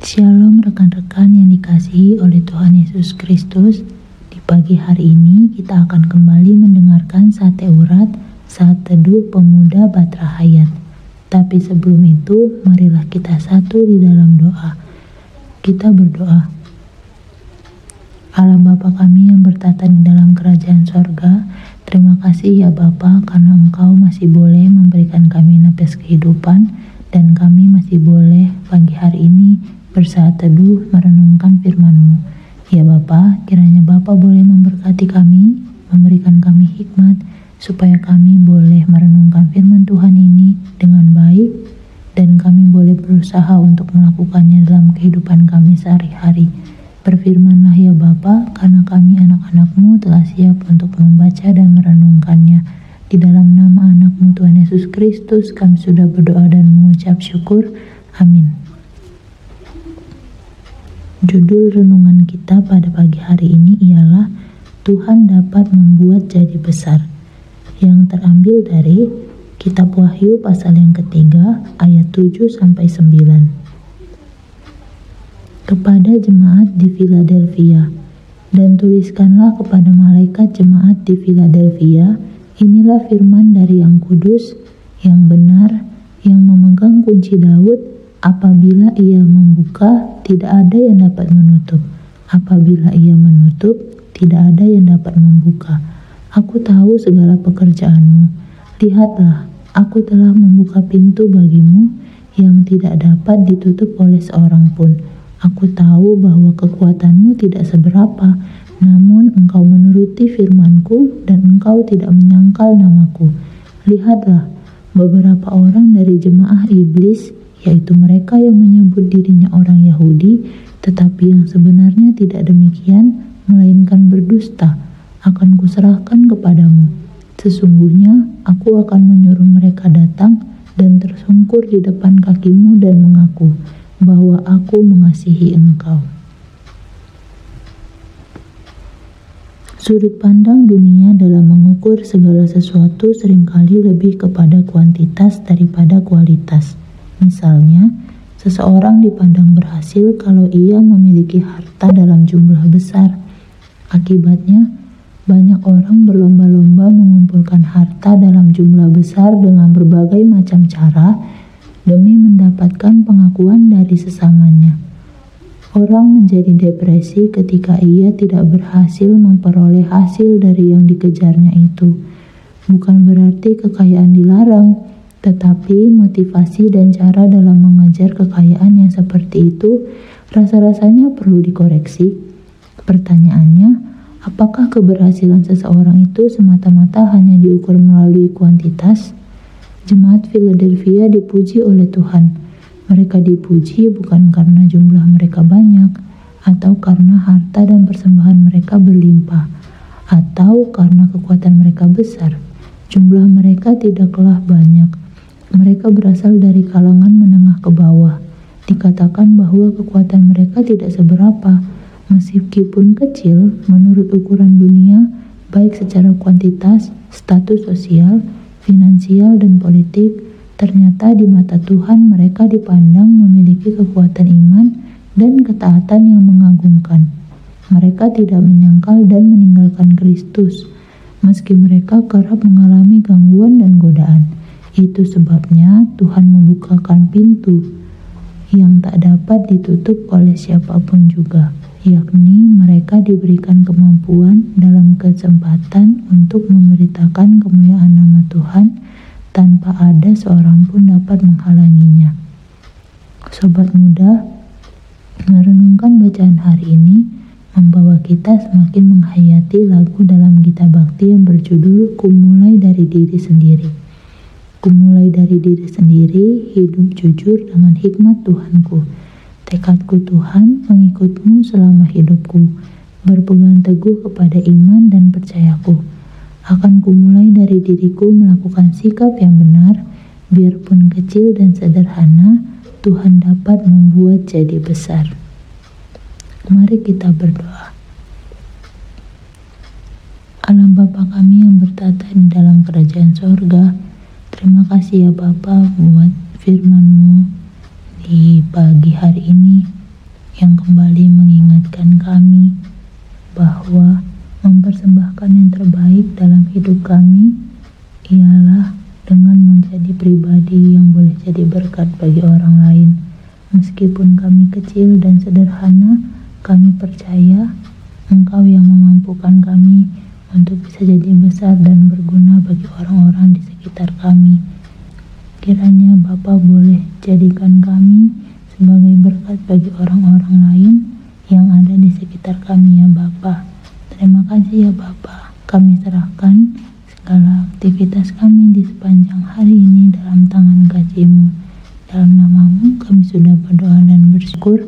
Shalom rekan-rekan yang dikasihi oleh Tuhan Yesus Kristus. Di pagi hari ini kita akan kembali mendengarkan sate urat saat teduh pemuda Batra Hayat. Tapi sebelum itu, marilah kita satu di dalam doa. Kita berdoa. Allah Bapa kami yang bertata di dalam kerajaan sorga, terima kasih ya Bapa karena Engkau masih boleh memberikan kami nafas kehidupan dan kami masih boleh pagi hari ini bersaat teduh merenungkan firman-Mu. Ya Bapa, kiranya Bapa boleh memberkati kami, memberikan kami hikmat, supaya kami boleh merenungkan firman Tuhan ini dengan baik, dan kami boleh berusaha untuk melakukannya dalam kehidupan kami sehari-hari. Berfirmanlah ya Bapa, karena kami anak-anakmu telah siap untuk membaca dan merenungkannya. Di dalam nama anakmu Tuhan Yesus Kristus, kami sudah berdoa dan mengucap syukur. Amin. Judul renungan kita pada pagi hari ini ialah Tuhan dapat membuat jadi besar yang terambil dari Kitab Wahyu pasal yang ketiga ayat 7 sampai 9. Kepada jemaat di Philadelphia dan tuliskanlah kepada malaikat jemaat di Philadelphia inilah firman dari yang kudus yang benar yang memegang kunci Daud Apabila ia membuka, tidak ada yang dapat menutup. Apabila ia menutup, tidak ada yang dapat membuka. Aku tahu segala pekerjaanmu. Lihatlah, aku telah membuka pintu bagimu yang tidak dapat ditutup oleh seorang pun. Aku tahu bahwa kekuatanmu tidak seberapa, namun engkau menuruti firmanku dan engkau tidak menyangkal namaku. Lihatlah, beberapa orang dari jemaah iblis yaitu mereka yang menyebut dirinya orang Yahudi, tetapi yang sebenarnya tidak demikian, melainkan berdusta, akan kuserahkan kepadamu. Sesungguhnya aku akan menyuruh mereka datang dan tersungkur di depan kakimu dan mengaku bahwa aku mengasihi engkau. Sudut pandang dunia dalam mengukur segala sesuatu sering kali lebih kepada kuantitas daripada kualitas. Misalnya, seseorang dipandang berhasil kalau ia memiliki harta dalam jumlah besar. Akibatnya, banyak orang berlomba-lomba mengumpulkan harta dalam jumlah besar dengan berbagai macam cara demi mendapatkan pengakuan dari sesamanya. Orang menjadi depresi ketika ia tidak berhasil memperoleh hasil dari yang dikejarnya itu. Bukan berarti kekayaan dilarang, tetapi motivasi dan cara dalam mengejar kekayaan yang seperti itu rasa-rasanya perlu dikoreksi. Pertanyaannya, apakah keberhasilan seseorang itu semata-mata hanya diukur melalui kuantitas? Jemaat Philadelphia dipuji oleh Tuhan. Mereka dipuji bukan karena jumlah mereka banyak, atau karena harta dan persembahan mereka berlimpah, atau karena kekuatan mereka besar. Jumlah mereka tidaklah banyak, mereka berasal dari kalangan menengah ke bawah. Dikatakan bahwa kekuatan mereka tidak seberapa, meskipun kecil menurut ukuran dunia, baik secara kuantitas, status sosial, finansial, dan politik. Ternyata di mata Tuhan mereka dipandang memiliki kekuatan iman dan ketaatan yang mengagumkan. Mereka tidak menyangkal dan meninggalkan Kristus, meski mereka kerap mengalami gangguan dan godaan. Itu sebabnya Tuhan membukakan pintu yang tak dapat ditutup oleh siapa pun juga. yakni mereka diberikan kemampuan dalam kesempatan untuk memberitakan kemuliaan nama Tuhan tanpa ada seorang pun dapat menghalanginya. Sobat muda, merenungkan bacaan hari ini membawa kita semakin menghayati lagu dalam Gita Bakti yang berjudul Kumulai dari Diri Sendiri. Kumulai dari diri sendiri, hidup jujur dengan hikmat Tuhanku. Tekadku Tuhan mengikutmu selama hidupku, berpegang teguh kepada iman dan percayaku. Akan kumulai dari diriku melakukan sikap yang benar, biarpun kecil dan sederhana, Tuhan dapat membuat jadi besar. Mari kita berdoa. Alam Bapa kami yang bertata di dalam kerajaan sorga, terima kasih ya Bapa buat firman-Mu di pagi hari ini yang kembali mengingatkan kami bahwa mempersembahkan yang terbaik dalam hidup kami ialah dengan menjadi pribadi yang boleh jadi berkat bagi orang lain. Meskipun kami kecil dan sederhana, kami percaya Engkau yang memampukan kami untuk bisa jadi besar dan berguna bagi orang-orang di sekitar kami. Kiranya Bapa boleh jadikan kami sebagai berkat bagi orang-orang lain yang ada di sekitar kami ya Bapa. Terima kasih ya Bapa. Kami serahkan segala aktivitas kami di sepanjang hari ini dalam tangan kasih-Mu. Dalam namamu kami sudah berdoa dan bersyukur.